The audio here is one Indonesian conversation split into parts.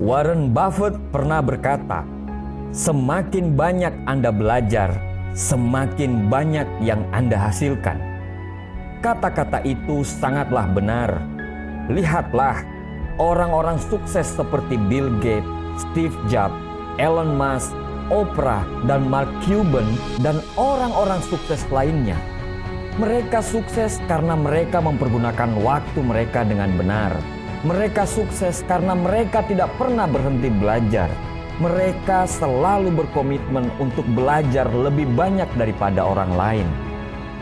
Warren Buffett pernah berkata, "Semakin banyak Anda belajar, semakin banyak yang Anda hasilkan." Kata-kata itu sangatlah benar. Lihatlah, orang-orang sukses seperti Bill Gates, Steve Jobs, Elon Musk, Oprah, dan Mark Cuban, dan orang-orang sukses lainnya. Mereka sukses karena mereka mempergunakan waktu mereka dengan benar mereka sukses karena mereka tidak pernah berhenti belajar. Mereka selalu berkomitmen untuk belajar lebih banyak daripada orang lain.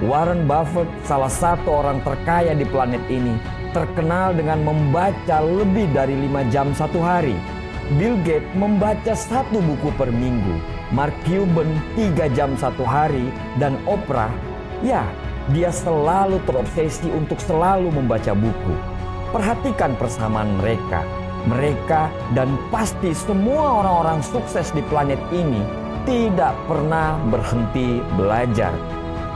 Warren Buffett, salah satu orang terkaya di planet ini, terkenal dengan membaca lebih dari lima jam satu hari. Bill Gates membaca satu buku per minggu. Mark Cuban tiga jam satu hari. Dan Oprah, ya dia selalu terobsesi untuk selalu membaca buku. Perhatikan persamaan mereka. Mereka dan pasti semua orang-orang sukses di planet ini tidak pernah berhenti belajar.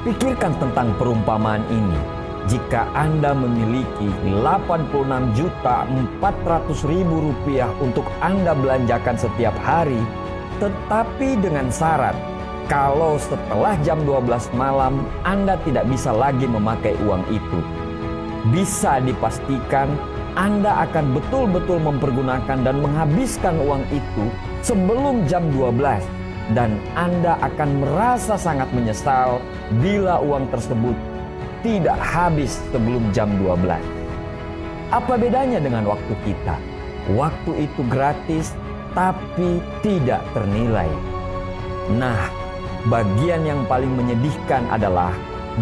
Pikirkan tentang perumpamaan ini. Jika Anda memiliki 86 juta 400 ribu rupiah untuk Anda belanjakan setiap hari, tetapi dengan syarat kalau setelah jam 12 malam Anda tidak bisa lagi memakai uang itu bisa dipastikan Anda akan betul-betul mempergunakan dan menghabiskan uang itu sebelum jam 12 dan Anda akan merasa sangat menyesal bila uang tersebut tidak habis sebelum jam 12. Apa bedanya dengan waktu kita? Waktu itu gratis tapi tidak ternilai. Nah, bagian yang paling menyedihkan adalah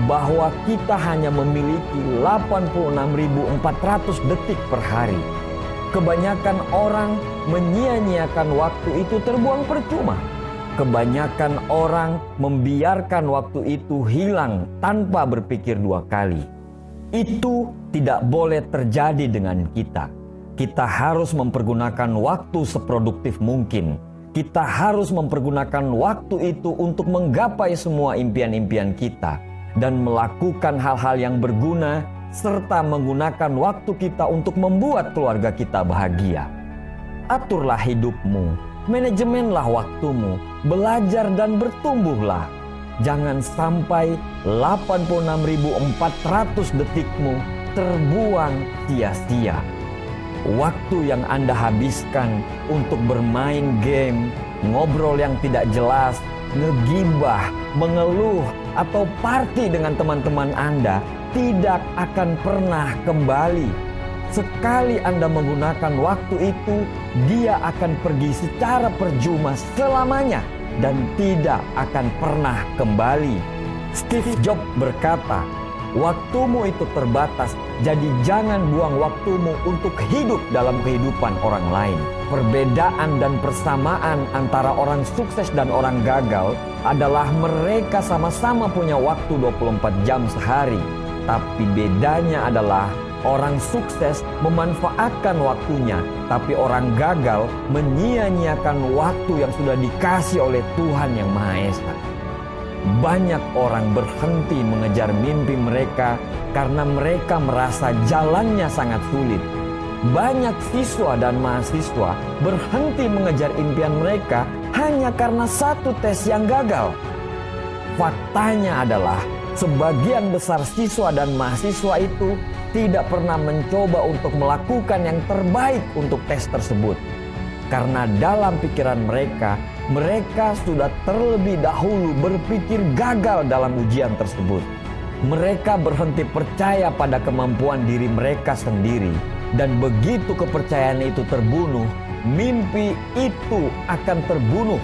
bahwa kita hanya memiliki 86.400 detik per hari. Kebanyakan orang menyia-nyiakan waktu itu terbuang percuma. Kebanyakan orang membiarkan waktu itu hilang tanpa berpikir dua kali. Itu tidak boleh terjadi dengan kita. Kita harus mempergunakan waktu seproduktif mungkin. Kita harus mempergunakan waktu itu untuk menggapai semua impian-impian kita dan melakukan hal-hal yang berguna serta menggunakan waktu kita untuk membuat keluarga kita bahagia. Aturlah hidupmu, manajemenlah waktumu, belajar dan bertumbuhlah. Jangan sampai 86.400 detikmu terbuang sia-sia. Waktu yang Anda habiskan untuk bermain game, ngobrol yang tidak jelas, ngegibah, mengeluh, atau party dengan teman-teman Anda tidak akan pernah kembali. Sekali Anda menggunakan waktu itu, dia akan pergi secara percuma selamanya dan tidak akan pernah kembali. Steve Jobs berkata, Waktumu itu terbatas, jadi jangan buang waktumu untuk hidup dalam kehidupan orang lain. Perbedaan dan persamaan antara orang sukses dan orang gagal adalah mereka sama-sama punya waktu 24 jam sehari. Tapi bedanya adalah orang sukses memanfaatkan waktunya, tapi orang gagal menyia-nyiakan waktu yang sudah dikasih oleh Tuhan Yang Maha Esa. Banyak orang berhenti mengejar mimpi mereka karena mereka merasa jalannya sangat sulit. Banyak siswa dan mahasiswa berhenti mengejar impian mereka hanya karena satu tes yang gagal. Faktanya adalah sebagian besar siswa dan mahasiswa itu tidak pernah mencoba untuk melakukan yang terbaik untuk tes tersebut. Karena dalam pikiran mereka, mereka sudah terlebih dahulu berpikir gagal dalam ujian tersebut. Mereka berhenti percaya pada kemampuan diri mereka sendiri, dan begitu kepercayaan itu terbunuh, mimpi itu akan terbunuh.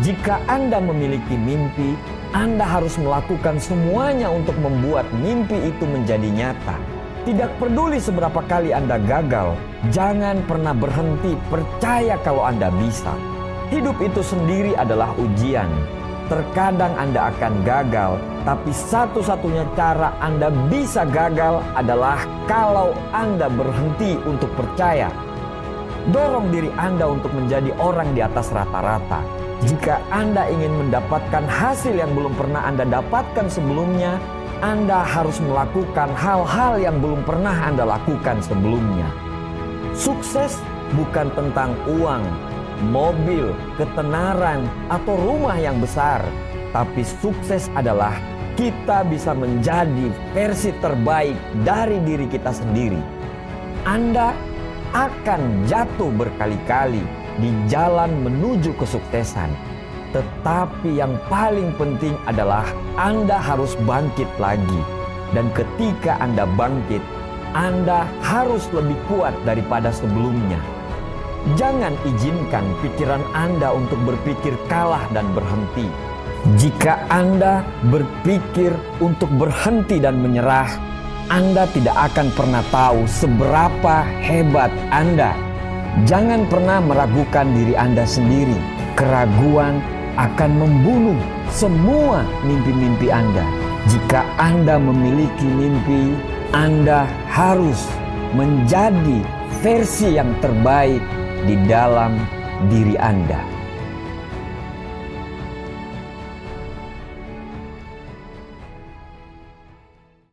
Jika Anda memiliki mimpi, Anda harus melakukan semuanya untuk membuat mimpi itu menjadi nyata. Tidak peduli seberapa kali Anda gagal, jangan pernah berhenti percaya kalau Anda bisa. Hidup itu sendiri adalah ujian. Terkadang Anda akan gagal, tapi satu-satunya cara Anda bisa gagal adalah kalau Anda berhenti untuk percaya. Dorong diri Anda untuk menjadi orang di atas rata-rata. Jika Anda ingin mendapatkan hasil yang belum pernah Anda dapatkan sebelumnya, Anda harus melakukan hal-hal yang belum pernah Anda lakukan sebelumnya. Sukses bukan tentang uang, mobil, ketenaran, atau rumah yang besar, tapi sukses adalah kita bisa menjadi versi terbaik dari diri kita sendiri. Anda akan jatuh berkali-kali di jalan menuju kesuksesan. Tetapi yang paling penting adalah Anda harus bangkit lagi. Dan ketika Anda bangkit, Anda harus lebih kuat daripada sebelumnya. Jangan izinkan pikiran Anda untuk berpikir kalah dan berhenti. Jika Anda berpikir untuk berhenti dan menyerah, Anda tidak akan pernah tahu seberapa hebat Anda Jangan pernah meragukan diri Anda sendiri. Keraguan akan membunuh semua mimpi-mimpi Anda. Jika Anda memiliki mimpi, Anda harus menjadi versi yang terbaik di dalam diri Anda.